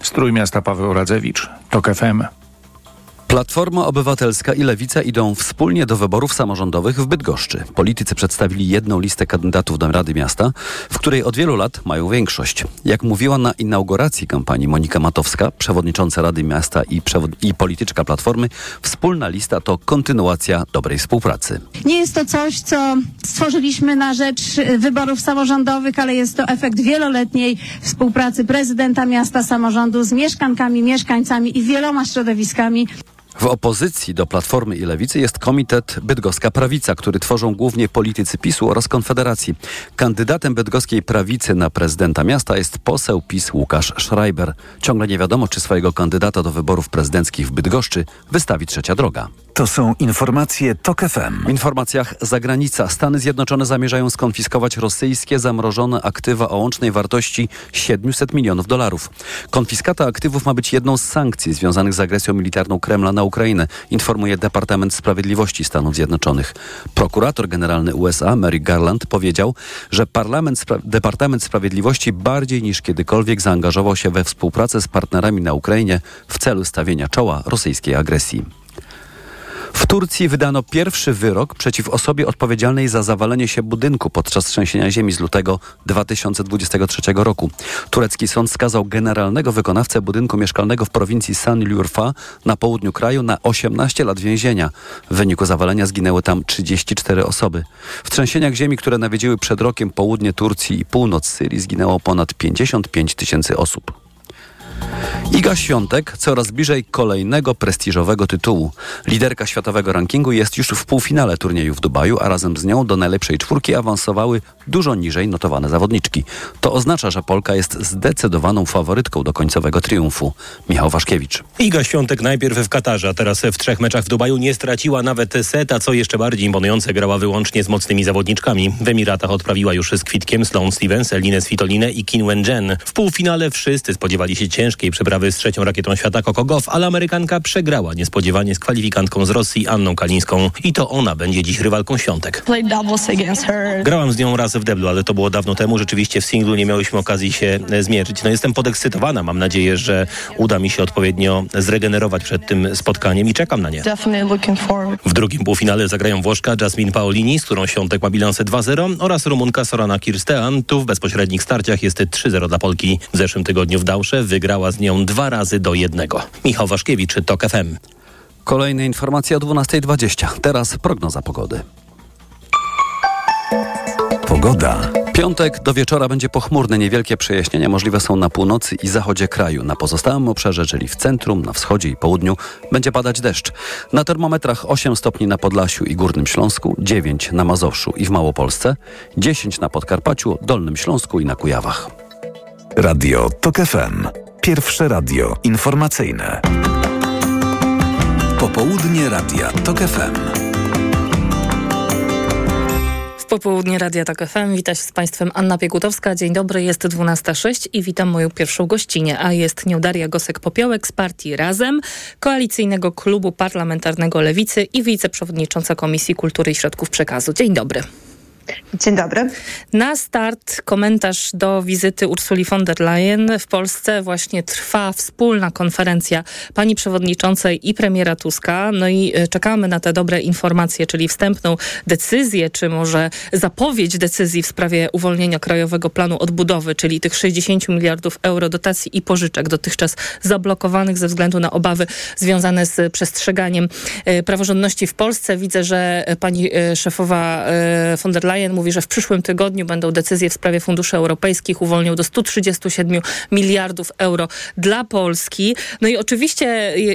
Strój miasta Paweł Radzewicz, TOK FM. Platforma Obywatelska i Lewica idą wspólnie do wyborów samorządowych w Bydgoszczy. Politycy przedstawili jedną listę kandydatów do Rady Miasta, w której od wielu lat mają większość. Jak mówiła na inauguracji kampanii Monika Matowska, przewodnicząca Rady Miasta i, i polityczka Platformy, wspólna lista to kontynuacja dobrej współpracy. Nie jest to coś, co stworzyliśmy na rzecz wyborów samorządowych, ale jest to efekt wieloletniej współpracy prezydenta miasta, samorządu z mieszkankami, mieszkańcami i wieloma środowiskami. W opozycji do Platformy i Lewicy jest Komitet Bydgoska Prawica, który tworzą głównie politycy PiSu oraz Konfederacji. Kandydatem bydgoskiej prawicy na prezydenta miasta jest poseł PiS Łukasz Schreiber. Ciągle nie wiadomo, czy swojego kandydata do wyborów prezydenckich w Bydgoszczy wystawi trzecia droga. To są informacje TOK FM. W informacjach zagranica. Stany Zjednoczone zamierzają skonfiskować rosyjskie zamrożone aktywa o łącznej wartości 700 milionów dolarów. Konfiskata aktywów ma być jedną z sankcji związanych z agresją militarną Kremla na Ukrainę, informuje Departament Sprawiedliwości Stanów Zjednoczonych. Prokurator generalny USA Mary Garland powiedział, że Spra Departament Sprawiedliwości bardziej niż kiedykolwiek zaangażował się we współpracę z partnerami na Ukrainie w celu stawienia czoła rosyjskiej agresji. W Turcji wydano pierwszy wyrok przeciw osobie odpowiedzialnej za zawalenie się budynku podczas trzęsienia ziemi z lutego 2023 roku. Turecki sąd skazał generalnego wykonawcę budynku mieszkalnego w prowincji Sanliurfa na południu kraju na 18 lat więzienia. W wyniku zawalenia zginęły tam 34 osoby. W trzęsieniach ziemi, które nawiedziły przed rokiem południe Turcji i północ Syrii zginęło ponad 55 tysięcy osób. Iga Świątek coraz bliżej kolejnego prestiżowego tytułu. Liderka światowego rankingu jest już w półfinale turnieju w Dubaju, a razem z nią do najlepszej czwórki awansowały dużo niżej notowane zawodniczki. To oznacza, że Polka jest zdecydowaną faworytką do końcowego triumfu. Michał Waszkiewicz. Iga Świątek najpierw w Katarze, a teraz w trzech meczach w Dubaju nie straciła nawet seta, co jeszcze bardziej imponujące grała wyłącznie z mocnymi zawodniczkami. W Emiratach odprawiła już z kwitkiem Sloan Stevens, Elinę Svitolinę i Kim Wen-jen. W półfinale wszyscy spodziewali się ciężkiej przeprawy z trzecią rakietą świata Coco Goff, ale Amerykanka przegrała niespodziewanie z kwalifikantką z Rosji Anną Kalińską. I to ona będzie dziś rywalką Świątek. Grałam z nią raz w deblu, ale to było dawno temu. Rzeczywiście w singlu nie miałyśmy okazji się e, zmierzyć. No jestem podekscytowana. Mam nadzieję, że uda mi się odpowiednio zregenerować przed tym spotkaniem i czekam na nie. W drugim półfinale zagrają Włoszka Jasmine Paolini, z którą Świątek ma bilansy 2-0 oraz Rumunka Sorana Kirstean. Tu w bezpośrednich starciach jest 3-0 dla Polki. W zeszłym tygodniu w Dałsze wygrała z nią dwa razy do jednego. Michał Waszkiewicz, TOK FM. Kolejne informacje o 12.20. Teraz prognoza pogody. Pogoda. Piątek do wieczora będzie pochmurny. Niewielkie przejaśnienia możliwe są na północy i zachodzie kraju. Na pozostałym obszarze, czyli w centrum, na wschodzie i południu, będzie padać deszcz. Na termometrach 8 stopni na Podlasiu i Górnym Śląsku, 9 na Mazowszu i w Małopolsce, 10 na Podkarpaciu, Dolnym Śląsku i na Kujawach. Radio TOK FM. Pierwsze radio informacyjne. Popołudnie Radia TOK FM. Popołudnie Radia TOK FM wita się z Państwem Anna Piekutowska. Dzień dobry, jest 12.06 i witam moją pierwszą gościnę, a jest nią Daria Gosek-Popiołek z partii Razem, Koalicyjnego Klubu Parlamentarnego Lewicy i wiceprzewodnicząca Komisji Kultury i Środków Przekazu. Dzień dobry. Dzień dobry. Na start komentarz do wizyty Ursuli von der Leyen. W Polsce właśnie trwa wspólna konferencja pani przewodniczącej i premiera Tuska. No i e, czekamy na te dobre informacje, czyli wstępną decyzję, czy może zapowiedź decyzji w sprawie uwolnienia Krajowego Planu Odbudowy, czyli tych 60 miliardów euro dotacji i pożyczek dotychczas zablokowanych ze względu na obawy związane z przestrzeganiem e, praworządności w Polsce. Widzę, że pani e, szefowa von der Leyen Leyen mówi, że w przyszłym tygodniu będą decyzje w sprawie funduszy europejskich, uwolnią do 137 miliardów euro dla Polski. No i oczywiście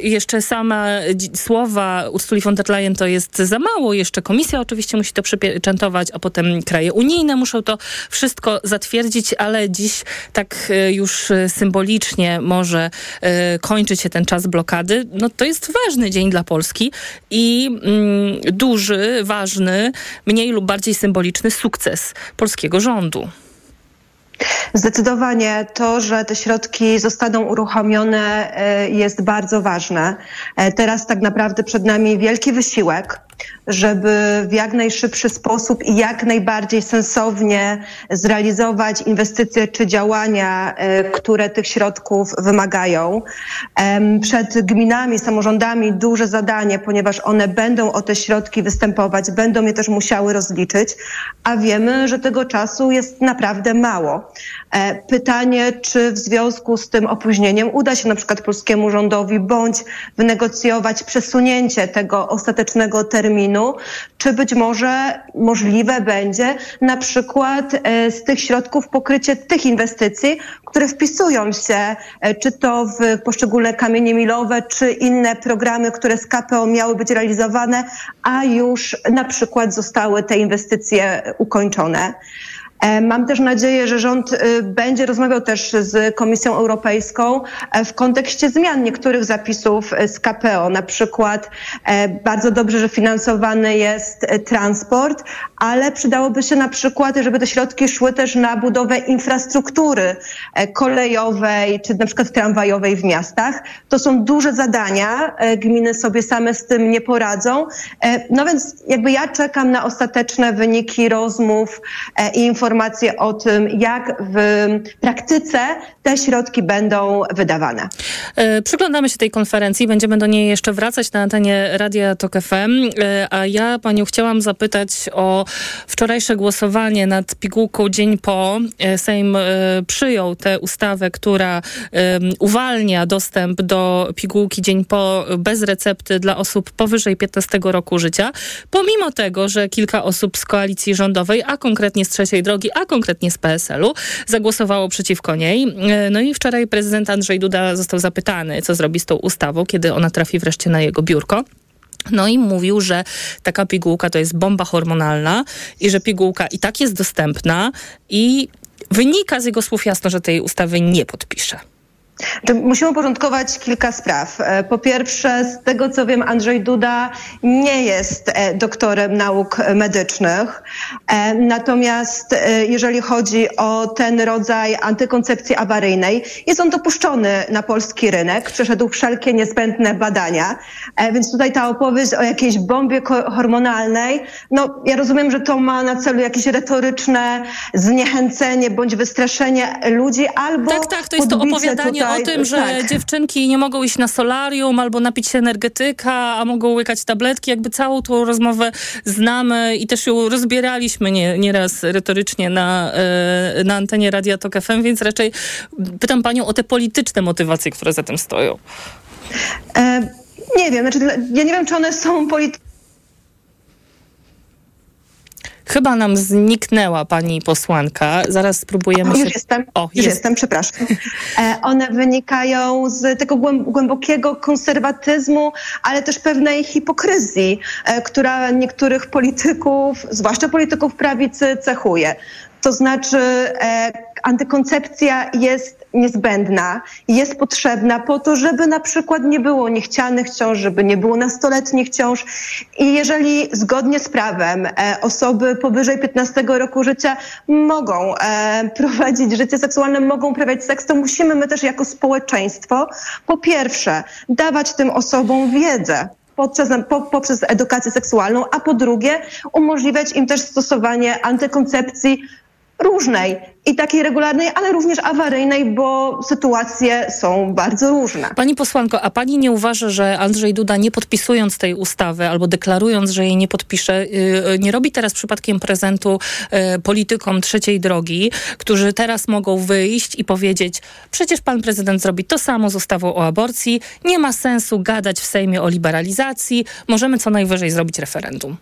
jeszcze sama słowa Ursuli von der Leyen to jest za mało. Jeszcze komisja oczywiście musi to przypieczętować, a potem kraje unijne muszą to wszystko zatwierdzić, ale dziś tak e, już symbolicznie może e, kończyć się ten czas blokady. No to jest ważny dzień dla Polski i mm, duży, ważny, mniej lub bardziej symboliczny symboliczny sukces polskiego rządu. Zdecydowanie to, że te środki zostaną uruchomione e, jest bardzo ważne. E, teraz tak naprawdę przed nami wielki wysiłek żeby w jak najszybszy sposób i jak najbardziej sensownie zrealizować inwestycje czy działania, e, które tych środków wymagają. Przed gminami, samorządami duże zadanie, ponieważ one będą o te środki występować, będą je też musiały rozliczyć, a wiemy, że tego czasu jest naprawdę mało. E, Pytanie, czy w związku z tym opóźnieniem uda się na przykład polskiemu rządowi bądź wynegocjować przesunięcie tego ostatecznego terminu, czy być może możliwe będzie na przykład e, z tych środków pokrycie tych inwestycji, które wpisują się e, czy to w poszczególne kamienie milowe, czy inne programy, które z KPO miały być realizowane, a już na przykład zostały te inwestycje ukończone. E, Mam też nadzieję, że rząd y, będzie rozmawiał też z Komisją Europejską e, w kontekście zmian niektórych zapisów e, z KPO. Na przykład e, bardzo dobrze, że finansowany jest e, transport, ale przydałoby się na przykład, żeby te środki szły też na budowę infrastruktury e, kolejowej czy na przykład tramwajowej w miastach. To są duże zadania. e, Gminy sobie same z tym nie poradzą. E, No więc jakby ja czekam na ostateczne wyniki rozmów e, i informacje o tym, jak w praktyce te środki będą wydawane. E, Przyglądamy się tej konferencji, będziemy do niej jeszcze wracać na antenie Radia Tok FM, E, a ja panią chciałam zapytać o wczorajsze głosowanie nad pigułką dzień po. E, Sejm przyjął tę ustawę, która uwalnia dostęp do pigułki dzień po bez recepty dla osób powyżej 15 roku życia, pomimo tego, że kilka osób z koalicji rządowej, a konkretnie z trzeciej drogi, a konkretnie z PSL-u, zagłosowało przeciwko niej. E, No i wczoraj prezydent Andrzej Duda został zapytany, co zrobi z tą ustawą, kiedy ona trafi wreszcie na jego biurko. No i mówił, że taka pigułka to jest bomba hormonalna i że pigułka i tak jest dostępna i wynika z jego słów jasno, że tej ustawy nie podpisze. Musimy uporządkować kilka spraw. E, Po pierwsze, z tego co wiem, Andrzej Duda nie jest e, doktorem nauk medycznych. E, Natomiast jeżeli chodzi o ten rodzaj antykoncepcji awaryjnej, jest on dopuszczony na polski rynek, przeszedł wszelkie niezbędne badania. Więc tutaj ta opowieść o jakiejś bombie hormonalnej, no ja rozumiem, że to ma na celu jakieś retoryczne zniechęcenie bądź wystraszenie ludzi albo Tak, tak, to jest to opowiadanie o tym, że tak. dziewczynki nie mogą iść na solarium albo napić się energetyka, a mogą łykać tabletki. Jakby całą tą rozmowę znamy i też ją rozbieraliśmy nie, nieraz retorycznie na, e, na antenie Radia Tok FM, więc raczej pytam panią o te polityczne motywacje, które za tym stoją. E, nie wiem, znaczy, ja nie wiem, czy one są polityczne. Chyba nam zniknęła pani posłanka. Zaraz spróbujemy się... Już jestem, O, już jest. jestem, przepraszam. E, one wynikają z tego głęb- głębokiego konserwatyzmu, ale też pewnej hipokryzji, e, która niektórych polityków, zwłaszcza polityków prawicy, cechuje. To znaczy, e, antykoncepcja jest niezbędna, jest potrzebna po to, żeby na przykład nie było niechcianych ciąż, żeby nie było nastoletnich ciąż. I jeżeli zgodnie z prawem e, osoby powyżej 15 roku życia mogą e, prowadzić życie seksualne, mogą uprawiać seks, to musimy my też jako społeczeństwo po pierwsze dawać tym osobom wiedzę podczas, po, poprzez edukację seksualną, a po drugie umożliwiać im też stosowanie antykoncepcji różnej i takiej regularnej, ale również awaryjnej, bo sytuacje są bardzo różne. Pani posłanko, a pani nie uważa, że Andrzej Duda nie podpisując tej ustawy albo deklarując, że jej nie podpisze, yy, nie robi teraz przypadkiem prezentu yy, politykom trzeciej drogi, którzy teraz mogą wyjść i powiedzieć, przecież pan prezydent zrobi to samo z ustawą o aborcji, nie ma sensu gadać w Sejmie o liberalizacji, możemy co najwyżej zrobić referendum.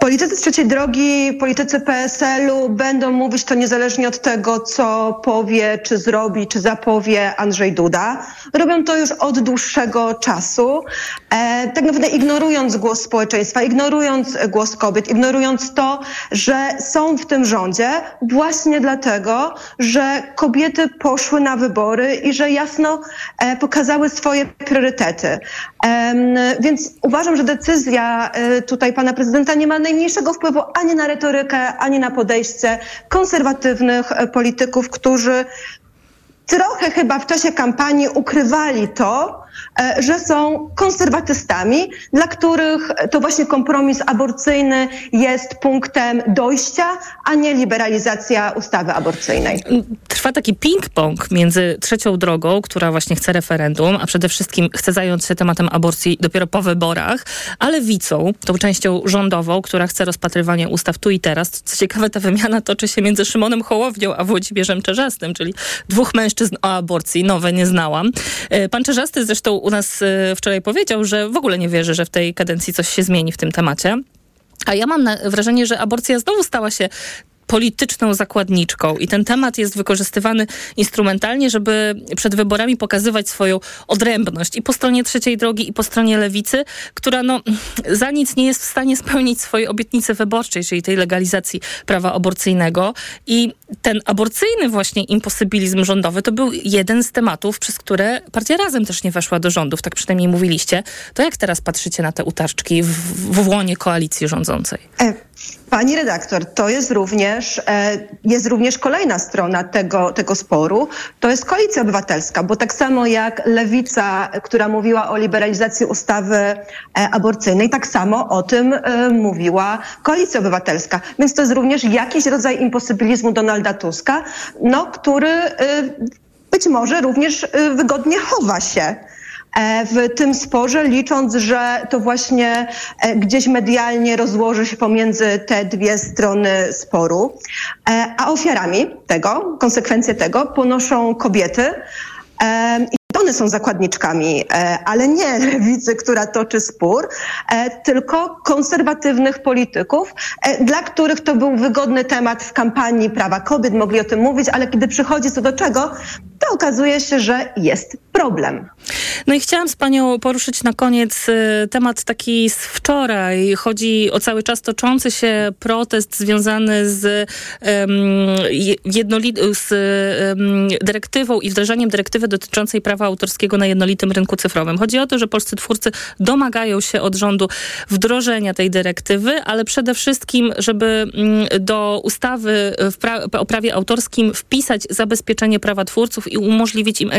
Politycy trzeciej drogi, politycy PSL-u będą mówić to niezależnie od tego, co powie, czy zrobi, czy zapowie Andrzej Duda. Robią to już od dłuższego czasu, e, tak naprawdę ignorując głos społeczeństwa, ignorując głos kobiet, ignorując to, że są w tym rządzie właśnie dlatego, że kobiety poszły na wybory i że jasno e, pokazały swoje priorytety. Więc uważam, że decyzja e, tutaj pana prezydenta nie ma najmniejszego wpływu ani na retorykę, ani na podejście konserwatywnych e, polityków, którzy trochę chyba w czasie kampanii ukrywali to, że są konserwatystami, dla których to właśnie kompromis aborcyjny jest punktem dojścia, a nie liberalizacja ustawy aborcyjnej. Trwa taki ping-pong między trzecią drogą, która właśnie chce referendum, a przede wszystkim chce zająć się tematem aborcji dopiero po wyborach, a lewicą, tą częścią rządową, która chce rozpatrywanie ustaw tu i teraz. Co ciekawe, ta wymiana toczy się między Szymonem Hołownią a Włodzimierzem Czerzastym, czyli dwóch mężczyzn o aborcji. Nowe nie znałam. E, pan Czerzasty zresztą u nas e, wczoraj powiedział, że w ogóle nie wierzy, że w tej kadencji coś się zmieni w tym temacie. A ja mam wrażenie, że aborcja znowu stała się polityczną zakładniczką i ten temat jest wykorzystywany instrumentalnie, żeby przed wyborami pokazywać swoją odrębność i po stronie trzeciej drogi i po stronie lewicy, która no, za nic nie jest w stanie spełnić swojej obietnicy wyborczej, czyli tej legalizacji prawa aborcyjnego i ten aborcyjny właśnie imposybilizm rządowy to był jeden z tematów, przez które partia Razem też nie weszła do rządów, tak przynajmniej mówiliście. To jak teraz patrzycie na te utarczki w, w łonie koalicji rządzącej? E, Pani redaktor, to jest również, e, jest również kolejna strona tego, tego sporu. To jest koalicja obywatelska, bo tak samo jak lewica, która mówiła o liberalizacji ustawy e, aborcyjnej, tak samo o tym e, mówiła koalicja obywatelska. Więc to jest również jakiś rodzaj imposybilizmu Donalda Tuska, no, który być może również wygodnie chowa się w tym sporze, licząc, że to właśnie e, gdzieś medialnie rozłoży się pomiędzy te dwie strony sporu. E, a ofiarami tego, konsekwencje tego ponoszą kobiety. I one są zakładniczkami, ale nie lewicy, która toczy spór, tylko konserwatywnych polityków, dla których to był wygodny temat w kampanii prawa kobiet, mogli o tym mówić, ale kiedy przychodzi co do czego, to okazuje się, że jest problem. No i chciałam z panią poruszyć na koniec y, temat taki z wczoraj. Chodzi o cały czas toczący się protest związany z, um, z um, dyrektywą i wdrażaniem dyrektywy dotyczącej prawa autorskiego na jednolitym rynku cyfrowym. Chodzi o to, że polscy twórcy domagają się od rządu wdrożenia tej dyrektywy, ale przede wszystkim, żeby mm, do ustawy pra- o prawie autorskim wpisać zabezpieczenie prawa twórców i umożliwić im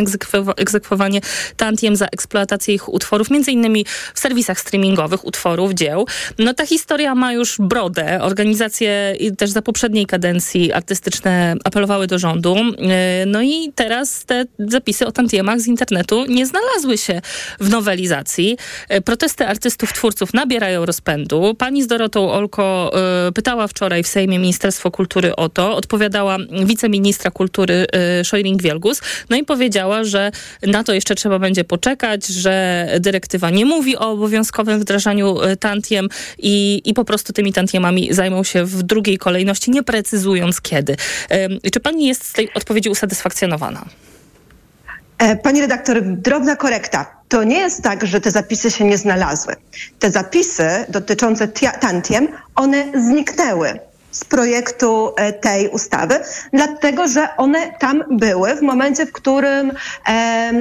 egzekwowanie tantiem za eksploatację ich utworów, między innymi w serwisach streamingowych utworów, dzieł. No ta historia ma już brodę. Organizacje też za poprzedniej kadencji artystyczne apelowały do rządu. E, no i teraz te zapisy o tantiemach z internetu nie znalazły się w nowelizacji. E, protesty artystów, twórców nabierają rozpędu. Pani z Dorotą Olko y, pytała wczoraj w Sejmie Ministerstwo Kultury o to. Odpowiadała wiceministra kultury y, No i powiedziała, że na to jeszcze trzeba będzie poczekać, że dyrektywa nie mówi o obowiązkowym wdrażaniu e, tantiem i, i po prostu tymi tantiemami zajmą się w drugiej kolejności, nie precyzując kiedy. Czy pani jest z tej odpowiedzi usatysfakcjonowana? E, pani redaktor, drobna korekta. To nie jest tak, że te zapisy się nie znalazły. Te zapisy dotyczące tantiem, one zniknęły z projektu e, tej ustawy, dlatego że one tam były w momencie, w którym e,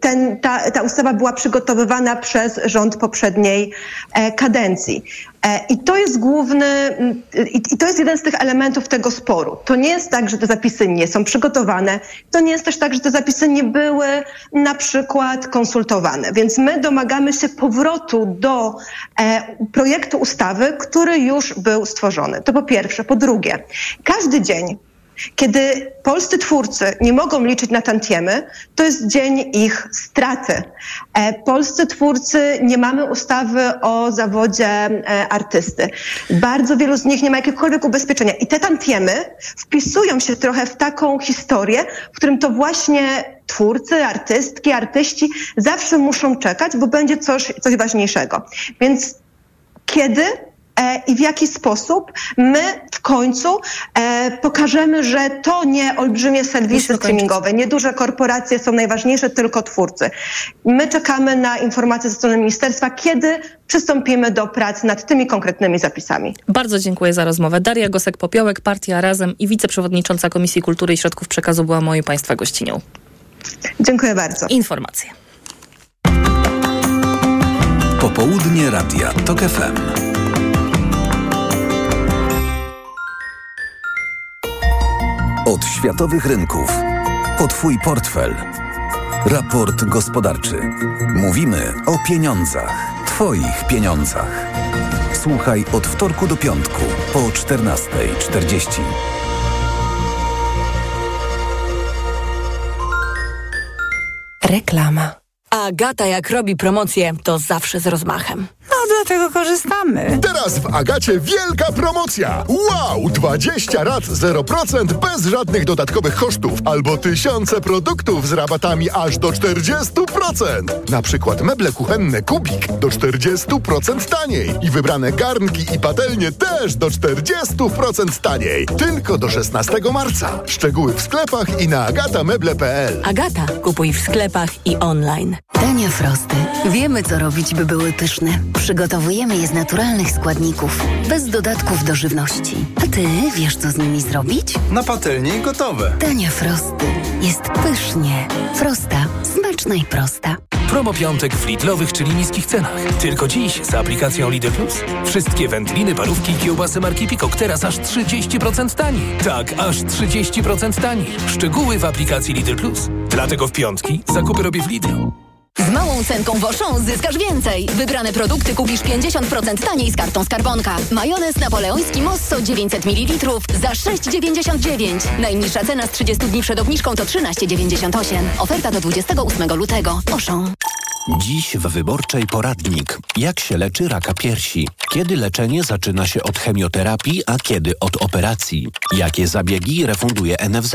ten, ta, ta ustawa była przygotowywana przez rząd poprzedniej e, kadencji. I to jest główny, i to jest jeden z tych elementów tego sporu. To nie jest tak, że te zapisy nie są przygotowane. To nie jest też tak, że te zapisy nie były na przykład konsultowane. Więc my domagamy się powrotu do projektu ustawy, który już był stworzony. To po pierwsze. Po drugie, każdy dzień, kiedy polscy twórcy nie mogą liczyć na tantiemy, to jest dzień ich straty. E, polscy twórcy nie mamy ustawy o zawodzie e, artysty. Bardzo wielu z nich nie ma jakiegokolwiek ubezpieczenia. I te tantiemy wpisują się trochę w taką historię, w którym to właśnie twórcy, artystki, artyści zawsze muszą czekać, bo będzie coś, coś ważniejszego. Więc kiedy i w jaki sposób my w końcu e, pokażemy, że to nie olbrzymie serwisy streamingowe, nie duże korporacje są najważniejsze, tylko twórcy. My czekamy na informacje ze strony ministerstwa, kiedy przystąpimy do prac nad tymi konkretnymi zapisami. Bardzo dziękuję za rozmowę. Daria Gosek-Popiołek, Partia Razem i wiceprzewodnicząca Komisji Kultury i Środków Przekazu była moim Państwa gościnią. Dziękuję bardzo. Informacje. Popołudnie Radia TOK FM. Światowych rynków. O Twój portfel. Raport gospodarczy. Mówimy o pieniądzach. Twoich pieniądzach. Słuchaj od wtorku do piątku po 14.40. Reklama. Agata jak robi promocję, to zawsze z rozmachem. Dlatego korzystamy. Teraz w Agacie wielka promocja. Wow! 20 rat 0% bez żadnych dodatkowych kosztów. Albo tysiące produktów z rabatami aż do 40%. Na przykład meble kuchenne Kubik do 40% taniej. I wybrane garnki i patelnie też do 40% taniej. Tylko do 16 marca. Szczegóły w sklepach i na agatameble.pl. Agata, kupuj w sklepach i online. Dania Frosty. Wiemy, co robić, by były pyszne. Przygotowujemy je z naturalnych składników, bez dodatków do żywności. A ty wiesz, co z nimi zrobić? Na patelni gotowe. Dania Frosty. Jest pysznie. Frosta. Smaczna i prosta. Promo piątek w Lidlowych, czyli niskich cenach. Tylko dziś z aplikacją Lidl Plus. Wszystkie wędliny, parówki i kiełbasy marki Pikok teraz aż 30% taniej. Tak, aż 30% taniej. Szczegóły w aplikacji Lidl Plus. Dlatego w piątki zakupy robię w Lidlu. Z małą cenką Woszą zyskasz więcej. Wybrane produkty kupisz 50% taniej z kartą Skarbonka. Majonez napoleoński Mosso 900 ml za 6,99. Najniższa cena z 30 dni przed obniżką to 13,98. Oferta do 28 lutego. Woszą. Dziś w Wyborczej poradnik. Jak się leczy raka piersi? Kiedy leczenie zaczyna się od chemioterapii, a kiedy od operacji? Jakie zabiegi refunduje NFZ?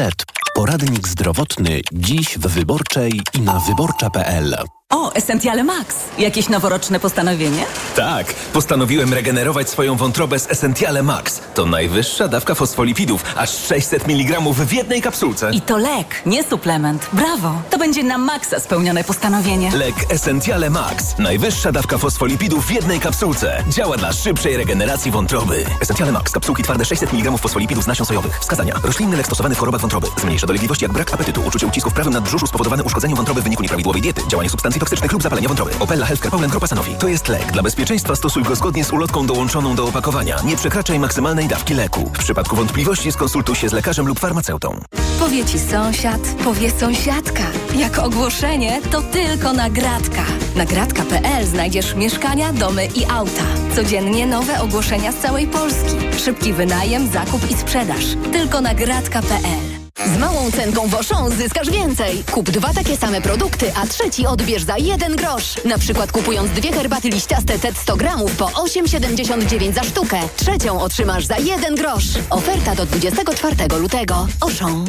Poradnik zdrowotny dziś w Wyborczej i na wyborcza.pl. O, Essentiale Max. Jakieś noworoczne postanowienie? Tak, postanowiłem regenerować swoją wątrobę z Essentiale Max. To najwyższa dawka fosfolipidów, aż 600 mg w jednej kapsułce. I to lek, nie suplement. Brawo! To będzie na maksa spełnione postanowienie. Lek Essentiale Max. Najwyższa dawka fosfolipidów w jednej kapsułce. Działa dla szybszej regeneracji wątroby. Essentiale Max. Kapsułki twarde 600 mg fosfolipidów z nasion sojowych. Wskazania. Roślinny lek stosowany w chorobach wątroby. Zmniejsza dolegliwości jak brak apetytu, uczucie ucisku w prawym nadbrzuszu spowodowane uszkodzeniem wątroby w wyniku nieprawidłowej diety, działanie substancji toksycznych lub zapalenia wątroby. Opella Healthcare Poland Grupa. To jest lek. Dla bezpieczeństwa stosuj go zgodnie z ulotką dołączoną do opakowania. Nie przekraczaj maksymalnej dawki leku. W przypadku wątpliwości skonsultuj się z lekarzem lub farmaceutą. Powie ci sąsiad, powie sąsiadka. Jak ogłoszenie, to tylko nagradka. Nagradka.pl znajdziesz mieszkania, domy i auta. Codziennie nowe ogłoszenia z całej Polski. Szybki wynajem, zakup i sprzedaż. Tylko nagradka.pl. Z małą cenką Woszą zyskasz więcej. Kup dwa takie same produkty, a trzeci odbierz za jeden grosz. Na przykład kupując dwie herbaty liściaste TED 100 gramów po 8,79 za sztukę. Trzecią otrzymasz za jeden grosz. Oferta do 24 lutego. Oszą.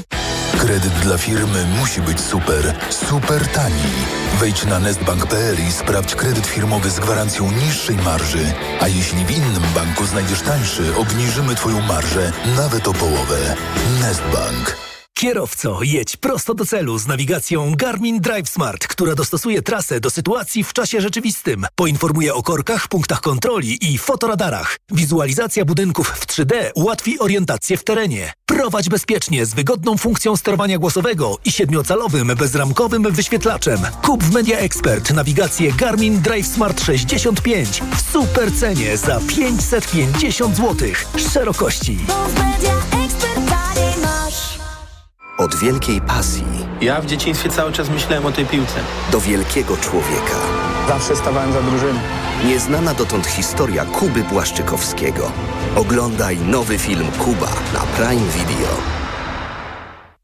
Kredyt dla firmy musi być super, super tani. Wejdź na nestbank.pl i sprawdź kredyt firmowy z gwarancją niższej marży. A jeśli w innym banku znajdziesz tańszy, obniżymy Twoją marżę nawet o połowę. Nestbank. Kierowco, jedź prosto do celu z nawigacją Garmin Drive Smart, która dostosuje trasę do sytuacji w czasie rzeczywistym. Poinformuje o korkach, punktach kontroli i fotoradarach. Wizualizacja budynków w 3D ułatwi orientację w terenie. Prowadź bezpiecznie z wygodną funkcją sterowania głosowego i siedmiocalowym bezramkowym wyświetlaczem. Kup w Media Expert nawigację Garmin Drive Smart 65 w super cenie za 550 zł. Szerokości. Od wielkiej pasji. Ja w dzieciństwie cały czas myślałem o tej piłce. Do wielkiego człowieka. Zawsze stawałem za drużyną. Nieznana dotąd historia Kuby Błaszczykowskiego. Oglądaj nowy film Kuba na Prime Video.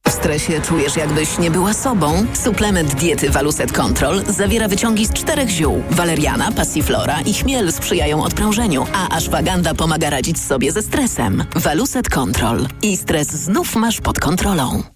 W stresie czujesz, jakbyś nie była sobą? Suplement diety Waluset Control zawiera wyciągi z czterech ziół. Waleriana, passiflora i chmiel sprzyjają odprężeniu, a ashwagandha pomaga radzić sobie ze stresem. Waluset Control. I stres znów masz pod kontrolą.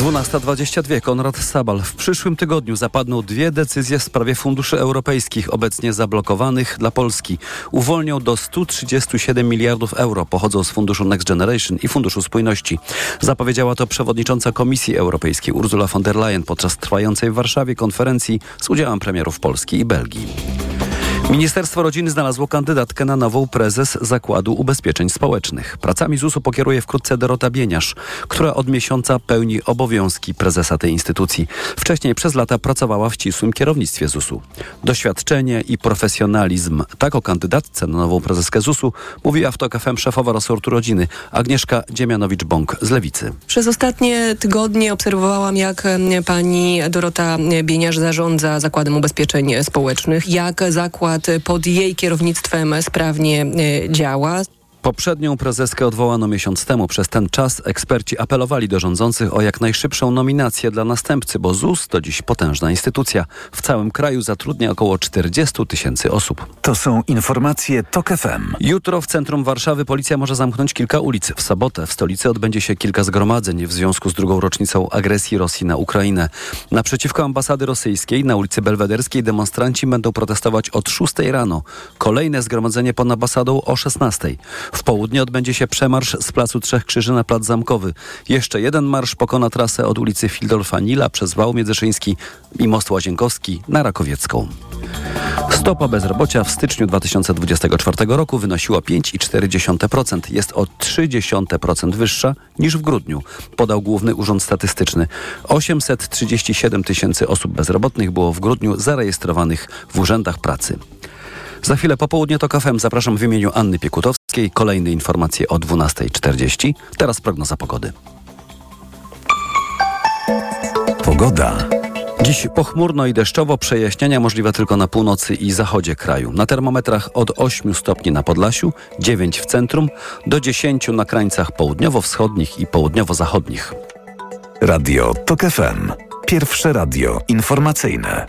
12.22. Konrad Sabal. W przyszłym tygodniu zapadną dwie decyzje w sprawie funduszy europejskich obecnie zablokowanych dla Polski. Uwolnią do 137 miliardów euro. Pochodzą z funduszu Next Generation i Funduszu Spójności. Zapowiedziała to przewodnicząca Komisji Europejskiej Ursula von der Leyen podczas trwającej w Warszawie konferencji z udziałem premierów Polski i Belgii. Ministerstwo Rodziny znalazło kandydatkę na nową prezes Zakładu Ubezpieczeń Społecznych. Pracami ZUS-u pokieruje wkrótce Dorota Bieniasz, która od miesiąca pełni obowiązki prezesa tej instytucji. Wcześniej przez lata pracowała w ścisłym kierownictwie ZUS-u. Doświadczenie i profesjonalizm. Tak o kandydatce na nową prezeskę ZUS-u mówiła w TOK FM szefowa resortu rodziny Agnieszka Dziemianowicz-Bąk z Lewicy. Przez ostatnie tygodnie obserwowałam, jak pani Dorota Bieniasz zarządza Zakładem Ubezpieczeń Społecznych, jak zakład pod jej kierownictwem sprawnie e, działa. Poprzednią prezeskę odwołano miesiąc temu. Przez ten czas eksperci apelowali do rządzących o jak najszybszą nominację dla następcy, bo ZUS to dziś potężna instytucja. W całym kraju zatrudnia około 40 tysięcy osób. To są informacje TOK FM. Jutro w centrum Warszawy policja może zamknąć kilka ulic. W sobotę w stolicy odbędzie się kilka zgromadzeń w związku z drugą rocznicą agresji Rosji na Ukrainę. Naprzeciwko ambasady rosyjskiej na ulicy Belwederskiej demonstranci będą protestować od 6 rano. Kolejne zgromadzenie pod ambasadą o 16. W południe odbędzie się przemarsz z Placu Trzech Krzyży na Plac Zamkowy. Jeszcze jeden marsz pokona trasę od ulicy Fildolfa Nila przez Wał Międzyszyński i Most Łazienkowski na Rakowiecką. Stopa bezrobocia w styczniu 2024 roku wynosiła 5,4%. Jest o 0,3% wyższa niż w grudniu, podał Główny Urząd Statystyczny. 837 tysięcy osób bezrobotnych było w grudniu zarejestrowanych w urzędach pracy. Za chwilę po południu to kafem zapraszam w imieniu Anny Piekutowskiej. Kolejne informacje o 12.40. Teraz prognoza pogody. Pogoda. Dziś pochmurno i deszczowo, przejaśnienia możliwe tylko na północy i zachodzie kraju. Na termometrach od 8 stopni na Podlasiu, 9 w centrum, do 10 na krańcach południowo-wschodnich i południowo-zachodnich. Radio TOK FM. Pierwsze radio informacyjne.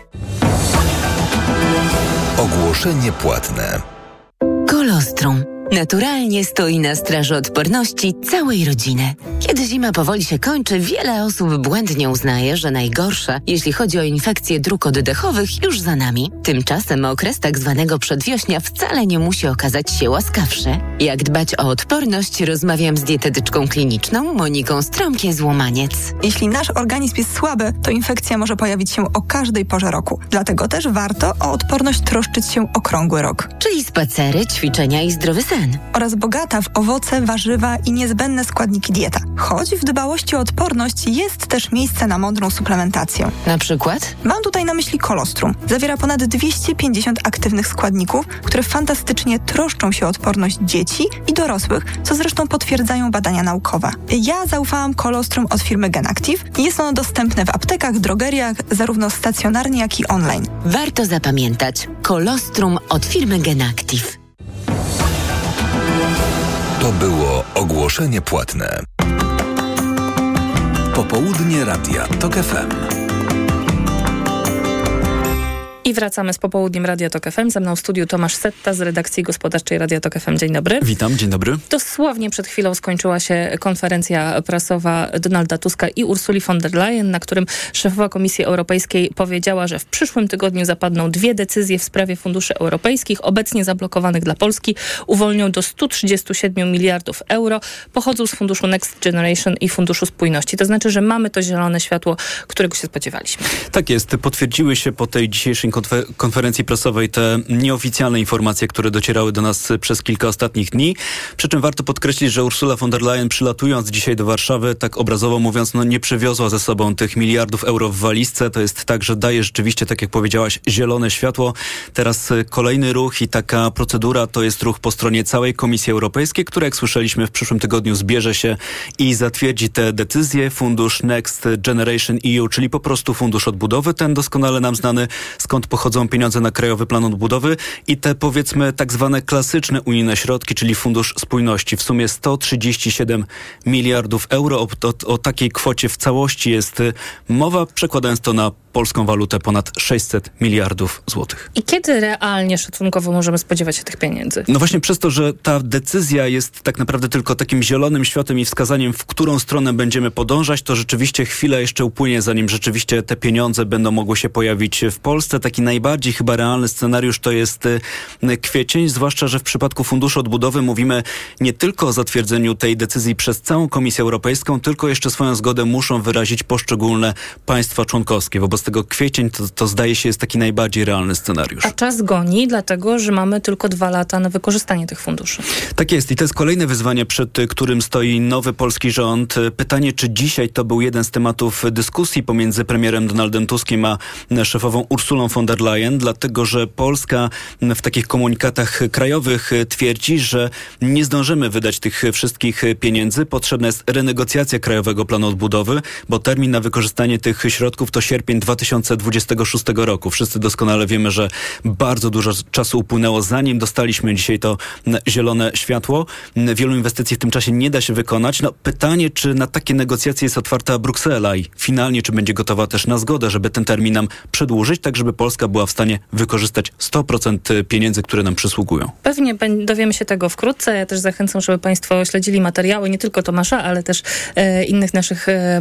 Ogłoszenie płatne. Kolostrum. Naturalnie stoi na straży odporności całej rodziny. Kiedy zima powoli się kończy, wiele osób błędnie uznaje, że najgorsza, jeśli chodzi o infekcje dróg oddechowych, już za nami. Tymczasem okres tak zwanego przedwiośnia wcale nie musi okazać się łaskawszy. Jak dbać o odporność, rozmawiam z dietetyczką kliniczną Moniką Strąkie-Złomaniec. Jeśli nasz organizm jest słaby, to infekcja może pojawić się o każdej porze roku. Dlatego też warto o odporność troszczyć się okrągły rok. Czyli spacery, ćwiczenia i zdrowy sen. Oraz bogata w owoce, warzywa i niezbędne składniki dieta. Choć w dbałości o odporność jest też miejsce na mądrą suplementację. Na przykład? Mam tutaj na myśli kolostrum. Zawiera ponad 250 aktywnych składników, które fantastycznie troszczą się o odporność dzieci i dorosłych, co zresztą potwierdzają badania naukowe. Ja zaufałam kolostrum od firmy Genactive i jest ono dostępne w aptekach, drogeriach, zarówno stacjonarnie, jak i online. Warto zapamiętać. Kolostrum od firmy Genactive. Było ogłoszenie płatne. Popołudnie Radia TOK FM. I wracamy z popołudniem Radia Tok FM. Ze mną w studiu Tomasz Setta z redakcji gospodarczej Radia Tok FM. Dzień dobry. Witam, dzień dobry. Dosłownie przed chwilą skończyła się konferencja prasowa Donalda Tuska i Ursuli von der Leyen, na którym szefowa Komisji Europejskiej powiedziała, że w przyszłym tygodniu zapadną dwie decyzje w sprawie funduszy europejskich, obecnie zablokowanych dla Polski. Uwolnią do 137 miliardów euro. Pochodzą z funduszu Next Generation i Funduszu Spójności. To znaczy, że mamy to zielone światło, którego się spodziewaliśmy. Tak jest. Potwierdziły się po tej dzisiejszej konferencji prasowej te nieoficjalne informacje, które docierały do nas przez kilka ostatnich dni. Przy czym warto podkreślić, że Ursula von der Leyen przylatując dzisiaj do Warszawy, tak obrazowo mówiąc, no nie przywiozła ze sobą tych miliardów euro w walizce. To jest tak, że daje rzeczywiście, tak jak powiedziałaś, zielone światło. Teraz kolejny ruch i taka procedura to jest ruch po stronie całej Komisji Europejskiej, która jak słyszeliśmy w przyszłym tygodniu zbierze się i zatwierdzi te decyzje. Fundusz Next Generation EU, czyli po prostu fundusz odbudowy, ten doskonale nam znany, skąd pochodzą pieniądze na Krajowy Plan Odbudowy i te powiedzmy tak zwane klasyczne unijne środki, czyli Fundusz Spójności. W sumie 137 miliardów euro. O, o, o takiej kwocie w całości jest mowa, przekładając to na polską walutę ponad 600 miliardów złotych. I kiedy realnie szacunkowo możemy spodziewać się tych pieniędzy? No właśnie przez to, że ta decyzja jest tak naprawdę tylko takim zielonym światem i wskazaniem, w którą stronę będziemy podążać, to rzeczywiście chwilę jeszcze upłynie, zanim rzeczywiście te pieniądze będą mogły się pojawić w Polsce. Taki najbardziej chyba realny scenariusz to jest y, kwiecień, zwłaszcza, że w przypadku Funduszu Odbudowy mówimy nie tylko o zatwierdzeniu tej decyzji przez całą Komisję Europejską, tylko jeszcze swoją zgodę muszą wyrazić poszczególne państwa członkowskie. Wobec z tego kwiecień, to, to zdaje się jest taki najbardziej realny scenariusz. A czas goni, dlatego że mamy tylko dwa lata na wykorzystanie tych funduszy. Tak jest i to jest kolejne wyzwanie, przed którym stoi nowy polski rząd. Pytanie, czy dzisiaj to był jeden z tematów dyskusji pomiędzy premierem Donaldem Tuskiem a szefową Ursulą von der Leyen, dlatego że Polska w takich komunikatach krajowych twierdzi, że nie zdążymy wydać tych wszystkich pieniędzy. Potrzebna jest renegocjacja Krajowego Planu Odbudowy, bo termin na wykorzystanie tych środków to sierpień 2026 roku. Wszyscy doskonale wiemy, że bardzo dużo czasu upłynęło, zanim dostaliśmy dzisiaj to zielone światło. Wielu inwestycji w tym czasie nie da się wykonać. No, pytanie, czy na takie negocjacje jest otwarta Bruksela i finalnie, czy będzie gotowa też na zgodę, żeby ten termin nam przedłużyć, tak żeby Polska była w stanie wykorzystać 100% pieniędzy, które nam przysługują. Pewnie dowiemy się tego wkrótce. Ja też zachęcam, żeby Państwo śledzili materiały, nie tylko Tomasza, ale też e, innych naszych e,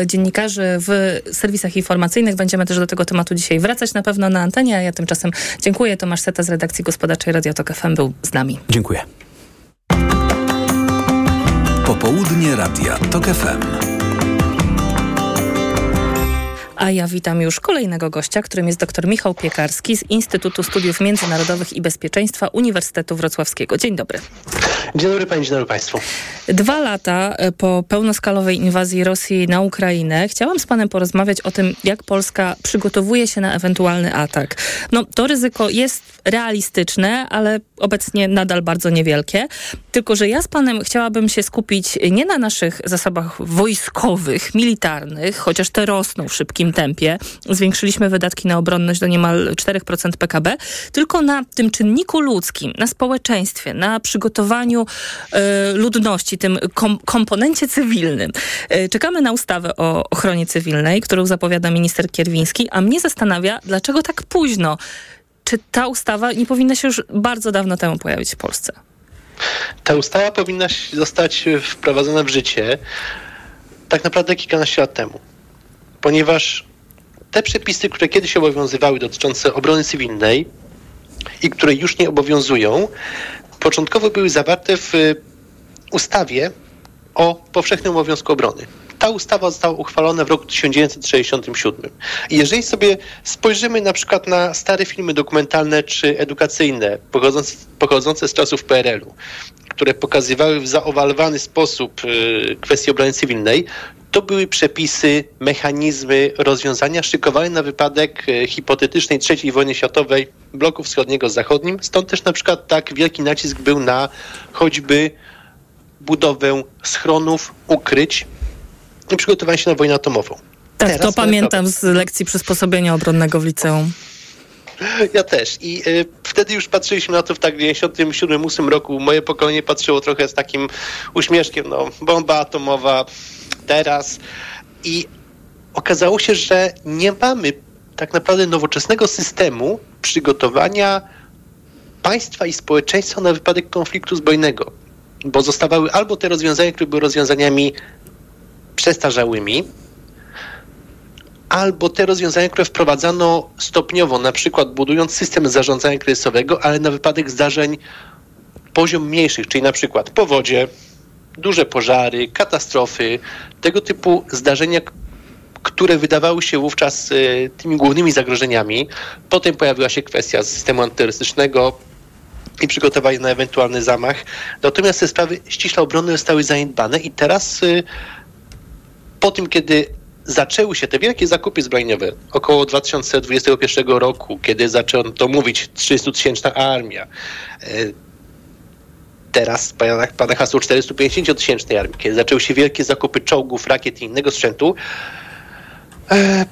e, dziennikarzy w serwisach informacyjnych. Będziemy też do tego tematu dzisiaj wracać na pewno na antenie, a ja tymczasem dziękuję. Tomasz Seta z redakcji gospodarczej Radio Tok FM był z nami. Dziękuję. Popołudnie Radia TOK FM. A ja witam już kolejnego gościa, którym jest dr Michał Piekarski z Instytutu Studiów Międzynarodowych i Bezpieczeństwa Uniwersytetu Wrocławskiego. Dzień dobry. Dzień dobry Pani, dzień dobry Państwu. Dwa lata e, po pełnoskalowej inwazji Rosji na Ukrainę chciałam z Panem porozmawiać o tym, jak Polska przygotowuje się na ewentualny atak. No, to ryzyko jest realistyczne, ale obecnie nadal bardzo niewielkie. Tylko, że ja z Panem chciałabym się skupić nie na naszych zasobach wojskowych, militarnych, chociaż te rosną w szybkim tempie. Zwiększyliśmy wydatki na obronność do niemal 4% PKB, tylko na tym czynniku ludzkim, na społeczeństwie, na przygotowaniu e, ludności, tym kom komponencie cywilnym. E, czekamy na ustawę o ochronie cywilnej, którą zapowiada minister Kierwiński, a mnie zastanawia, dlaczego tak późno? Czy ta ustawa nie powinna się już bardzo dawno temu pojawić w Polsce? Ta ustawa powinna zostać wprowadzona w życie tak naprawdę kilkanaście lat temu ponieważ te przepisy, które kiedyś obowiązywały dotyczące obrony cywilnej i które już nie obowiązują, początkowo były zawarte w ustawie o powszechnym obowiązku obrony. Ta ustawa została uchwalona w roku 1967. I jeżeli sobie spojrzymy na przykład na stare filmy dokumentalne czy edukacyjne pochodzące, pochodzące z czasów PRL-u, które pokazywały w zaowalowany sposób y, kwestii obrony cywilnej, to były przepisy, mechanizmy, rozwiązania szykowane na wypadek e, hipotetycznej III wojny światowej bloku wschodniego z zachodnim. Stąd też na przykład tak wielki nacisk był na choćby budowę schronów, ukryć i przygotowanie się na wojnę atomową. Tak, Teraz to pamiętam z lekcji przysposobienia obronnego w liceum. Ja też. I y, wtedy już patrzyliśmy na to w tak 97-8 roku. Moje pokolenie patrzyło trochę z takim uśmieszkiem, no, bomba atomowa, teraz. I okazało się, że nie mamy tak naprawdę nowoczesnego systemu przygotowania państwa i społeczeństwa na wypadek konfliktu zbrojnego. Bo zostawały albo te rozwiązania, które były rozwiązaniami przestarzałymi, albo te rozwiązania, które wprowadzano stopniowo, na przykład budując system zarządzania kryzysowego, ale na wypadek zdarzeń poziom mniejszych, czyli na przykład powodzie, duże pożary, katastrofy, tego typu zdarzenia, które wydawały się wówczas e, tymi głównymi zagrożeniami. Potem pojawiła się kwestia systemu antyterrorystycznego i przygotowania na ewentualny zamach. Natomiast te sprawy ściśle obrony zostały zaniedbane i teraz e, po tym, kiedy zaczęły się te wielkie zakupy zbrojeniowe około 2021 roku, kiedy zaczęto mówić 300-tysięczna armia, e, teraz pada, pada hasło 450-tysięcznej armii, kiedy zaczęły się wielkie zakupy czołgów, rakiet i innego sprzętu, e,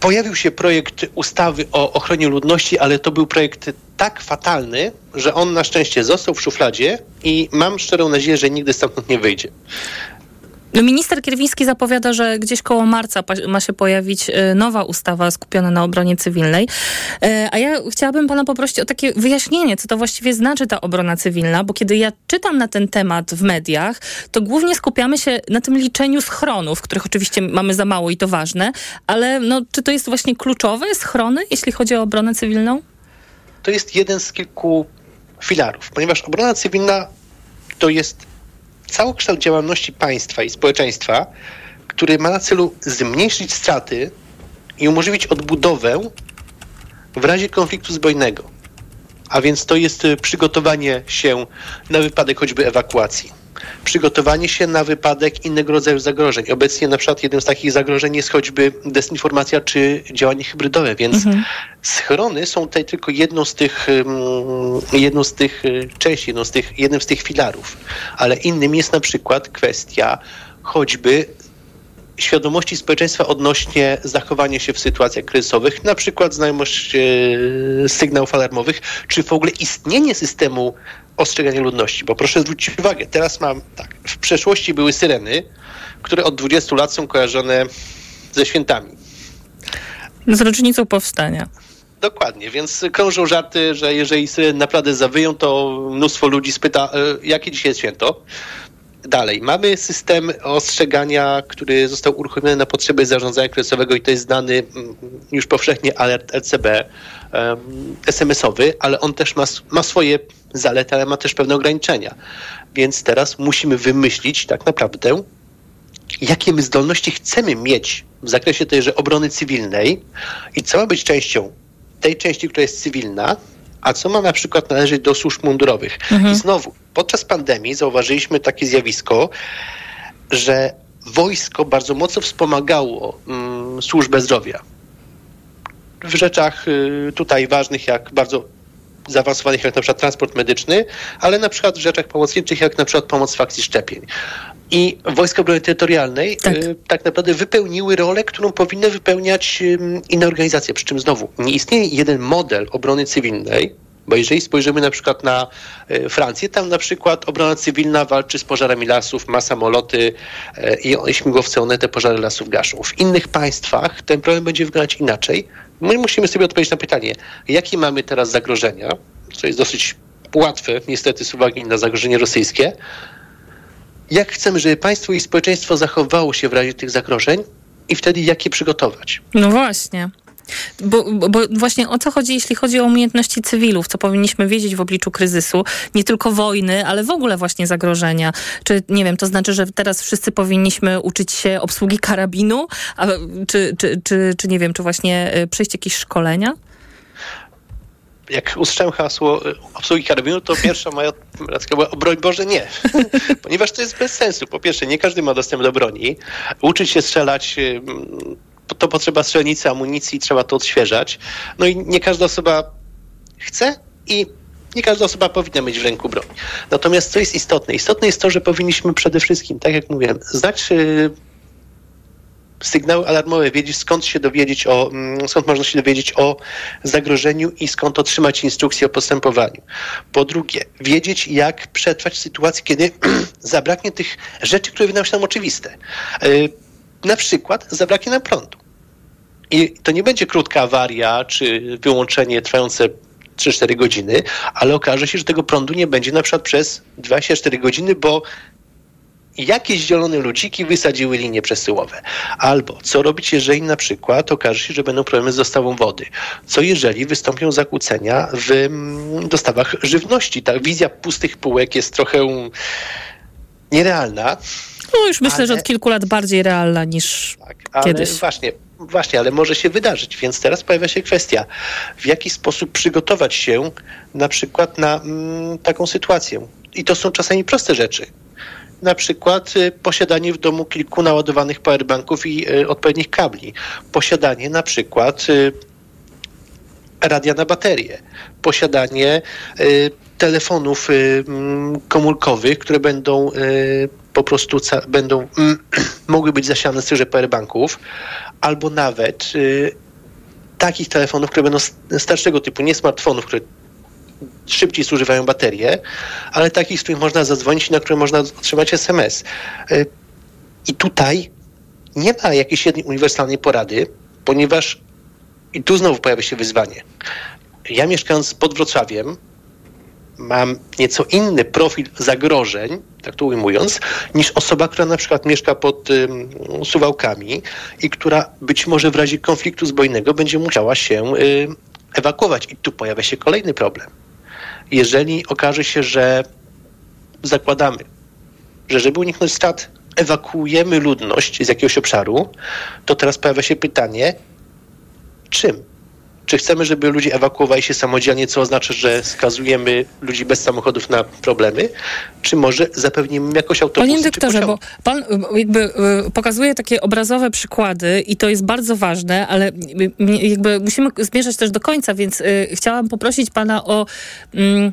pojawił się projekt ustawy o ochronie ludności, ale to był projekt tak fatalny, że on na szczęście został w szufladzie i mam szczerą nadzieję, że nigdy stamtąd nie wyjdzie. No, minister Kierwiński zapowiada, że gdzieś koło marca ma się pojawić e, nowa ustawa skupiona na obronie cywilnej. E, a ja chciałabym pana poprosić o takie wyjaśnienie, co to właściwie znaczy ta obrona cywilna, bo kiedy ja czytam na ten temat w mediach, to głównie skupiamy się na tym liczeniu schronów, których oczywiście mamy za mało i to ważne, ale no, czy to jest właśnie kluczowe, schrony, jeśli chodzi o obronę cywilną? To jest jeden z kilku filarów, ponieważ obrona cywilna to jest całokształt działalności państwa i społeczeństwa, który ma na celu zmniejszyć straty i umożliwić odbudowę w razie konfliktu zbrojnego. A więc to jest przygotowanie się na wypadek choćby ewakuacji. Przygotowanie się na wypadek innego rodzaju zagrożeń. Obecnie na przykład jednym z takich zagrożeń jest choćby dezinformacja czy działanie hybrydowe, więc Mhm. schrony są tutaj tylko jedną z tych, jedną z tych y, części, jedną z tych, jednym z tych filarów. Ale innym jest na przykład kwestia choćby świadomości społeczeństwa odnośnie zachowania się w sytuacjach kryzysowych, na przykład znajomość e, sygnałów alarmowych, czy w ogóle istnienie systemu ostrzegania ludności. Bo proszę zwrócić uwagę, teraz mam tak, w przeszłości były syreny, które od 20 lat są kojarzone ze świętami. Z rocznicą powstania. Dokładnie, więc krążą żarty, że jeżeli syreny naprawdę zawyją, to mnóstwo ludzi spyta, e, jakie dzisiaj jest święto. Dalej, mamy system ostrzegania, który został uruchomiony na potrzeby zarządzania kryzysowego i to jest znany mm, już powszechnie alert LCB SMS-owy, ale on też ma, ma swoje zalety, ale ma też pewne ograniczenia. Więc teraz musimy wymyślić tak naprawdę, jakie my zdolności chcemy mieć w zakresie tejże obrony cywilnej i co ma być częścią tej części, która jest cywilna, a co ma na przykład należeć do służb mundurowych. I znowu, podczas pandemii zauważyliśmy takie zjawisko, że wojsko bardzo mocno wspomagało mm, służbę zdrowia. W rzeczach y, tutaj ważnych, jak bardzo zaawansowanych, jak na przykład transport medyczny, ale na przykład w rzeczach pomocniczych, jak na przykład pomoc w akcji szczepień. I Wojska Obrony Terytorialnej tak. tak naprawdę wypełniły rolę, którą powinny wypełniać ym, inne organizacje. Przy czym znowu nie istnieje jeden model obrony cywilnej, bo jeżeli spojrzymy na przykład na y, Francję, tam na przykład obrona cywilna walczy z pożarami lasów, ma samoloty y, i śmigłowce, one te pożary lasów gaszą. W innych państwach ten problem będzie wyglądać inaczej. My musimy sobie odpowiedzieć na pytanie, jakie mamy teraz zagrożenia, co jest dosyć łatwe, niestety z uwagi na zagrożenie rosyjskie, jak chcemy, żeby państwo i społeczeństwo zachowało się w razie tych zagrożeń i wtedy jak je przygotować. No właśnie. Bo, bo, właśnie o co chodzi, jeśli chodzi o umiejętności cywilów, co powinniśmy wiedzieć w obliczu kryzysu, nie tylko wojny, ale w ogóle właśnie zagrożenia. Czy, nie wiem, to znaczy, że teraz wszyscy powinniśmy uczyć się obsługi karabinu, a, czy, czy, czy, czy nie wiem, czy właśnie y, przejść jakieś szkolenia? Jak usłyszałem hasło y, obsługi karabinu, to pierwsza moja reakcja była, o broń Boże, nie. Ponieważ to jest bez sensu. Po pierwsze, nie każdy ma dostęp do broni. Uczyć się strzelać, y, to potrzeba strzelnicy, amunicji, trzeba to odświeżać. No i nie każda osoba chce i nie każda osoba powinna mieć w ręku broń. Natomiast co jest istotne? Istotne jest to, że powinniśmy przede wszystkim, tak jak mówiłem, znać y, sygnały alarmowe, wiedzieć skąd się dowiedzieć o, mm, skąd można się dowiedzieć o zagrożeniu i skąd otrzymać instrukcję o postępowaniu. Po drugie, wiedzieć jak przetrwać w sytuacji, kiedy zabraknie tych rzeczy, które wydają się nam oczywiste. Yy, na przykład zabraknie nam prądu. I to nie będzie krótka awaria czy wyłączenie trwające 3-4 godziny, ale okaże się, że tego prądu nie będzie na przykład przez 24 godziny, bo jakieś zielone luciki wysadziły linie przesyłowe. Albo co robić, jeżeli na przykład okaże się, że będą problemy z dostawą wody? Co jeżeli wystąpią zakłócenia w mm, dostawach żywności? Ta wizja pustych półek jest trochę nierealna. No już myślę, ale... że od kilku lat bardziej realna niż tak, ale kiedyś. Właśnie, właśnie, ale może się wydarzyć, więc teraz pojawia się kwestia, w jaki sposób przygotować się na przykład na mm, taką sytuację. I to są czasami proste rzeczy na przykład y, posiadanie w domu kilku naładowanych powerbanków i y, odpowiednich kabli. Posiadanie na przykład y, radia na baterię. Posiadanie telefonów y, komórkowych, które będą po prostu będą mogły być zasiane z tychże powerbanków, albo nawet takich telefonów, które będą starszego typu, nie smartfonów, które szybciej zużywają baterie, ale takich, z których można zadzwonić i na które można otrzymać SMS. I tutaj nie ma jakiejś jednej uniwersalnej porady, ponieważ i tu znowu pojawia się wyzwanie. Ja mieszkając pod Wrocławiem mam nieco inny profil zagrożeń, tak to ujmując, niż osoba, która na przykład mieszka pod um, Suwałkami i która być może w razie konfliktu zbrojnego będzie musiała się um, ewakuować. I tu pojawia się kolejny problem jeżeli okaże się, że zakładamy, że żeby uniknąć strat, ewakuujemy ludność z jakiegoś obszaru, to teraz pojawia się pytanie, czym? Czy chcemy, żeby ludzie ewakuowali się samodzielnie, co oznacza, że skazujemy ludzi bez samochodów na problemy? Czy może zapewnimy jakoś autobusy? Panie dyrektorze, bo pan jakby y, pokazuje takie obrazowe przykłady i to jest bardzo ważne, ale jakby musimy zmierzać też do końca, więc y, chciałam poprosić pana o mm,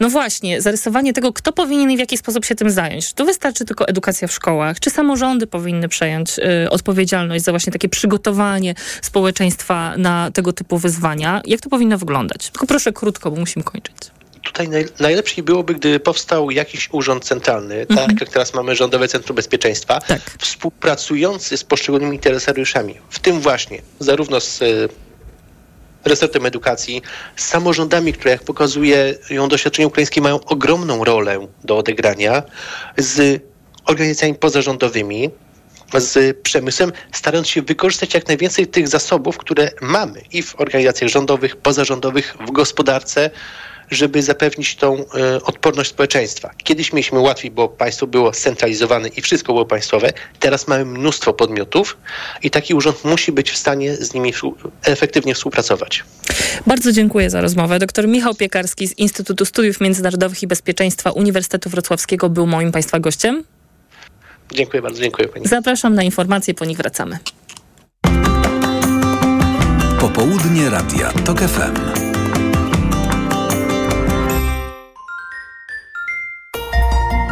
no właśnie, zarysowanie tego, kto powinien i w jaki sposób się tym zająć. Czy to wystarczy tylko edukacja w szkołach? Czy samorządy powinny przejąć y, odpowiedzialność za właśnie takie przygotowanie społeczeństwa na tego typu wyzwania? Wyzwania. Jak to powinno wyglądać? Tylko proszę krótko, bo musimy kończyć tutaj naj, najlepiej byłoby, gdyby powstał jakiś urząd centralny, tak mhm. tak jak teraz mamy Rządowe Centrum Bezpieczeństwa, tak. współpracujący z poszczególnymi interesariuszami, w tym właśnie zarówno z e, resortem edukacji, z samorządami, które jak pokazuje ją doświadczenie ukraińskie mają ogromną rolę do odegrania, z organizacjami pozarządowymi, z przemysłem, starając się wykorzystać jak najwięcej tych zasobów, które mamy i w organizacjach rządowych, pozarządowych, w gospodarce, żeby zapewnić tą y, odporność społeczeństwa. Kiedyś mieliśmy łatwiej, bo państwo było scentralizowane i wszystko było państwowe. Teraz mamy mnóstwo podmiotów i taki urząd musi być w stanie z nimi efektywnie współpracować. Bardzo dziękuję za rozmowę. Dr Michał Piekarski z Instytutu Studiów Międzynarodowych i Bezpieczeństwa Uniwersytetu Wrocławskiego był moim Państwa gościem. Dziękuję bardzo, dziękuję Pani. Zapraszam na informacje, po nich wracamy. Popołudnie Radia TOK FM.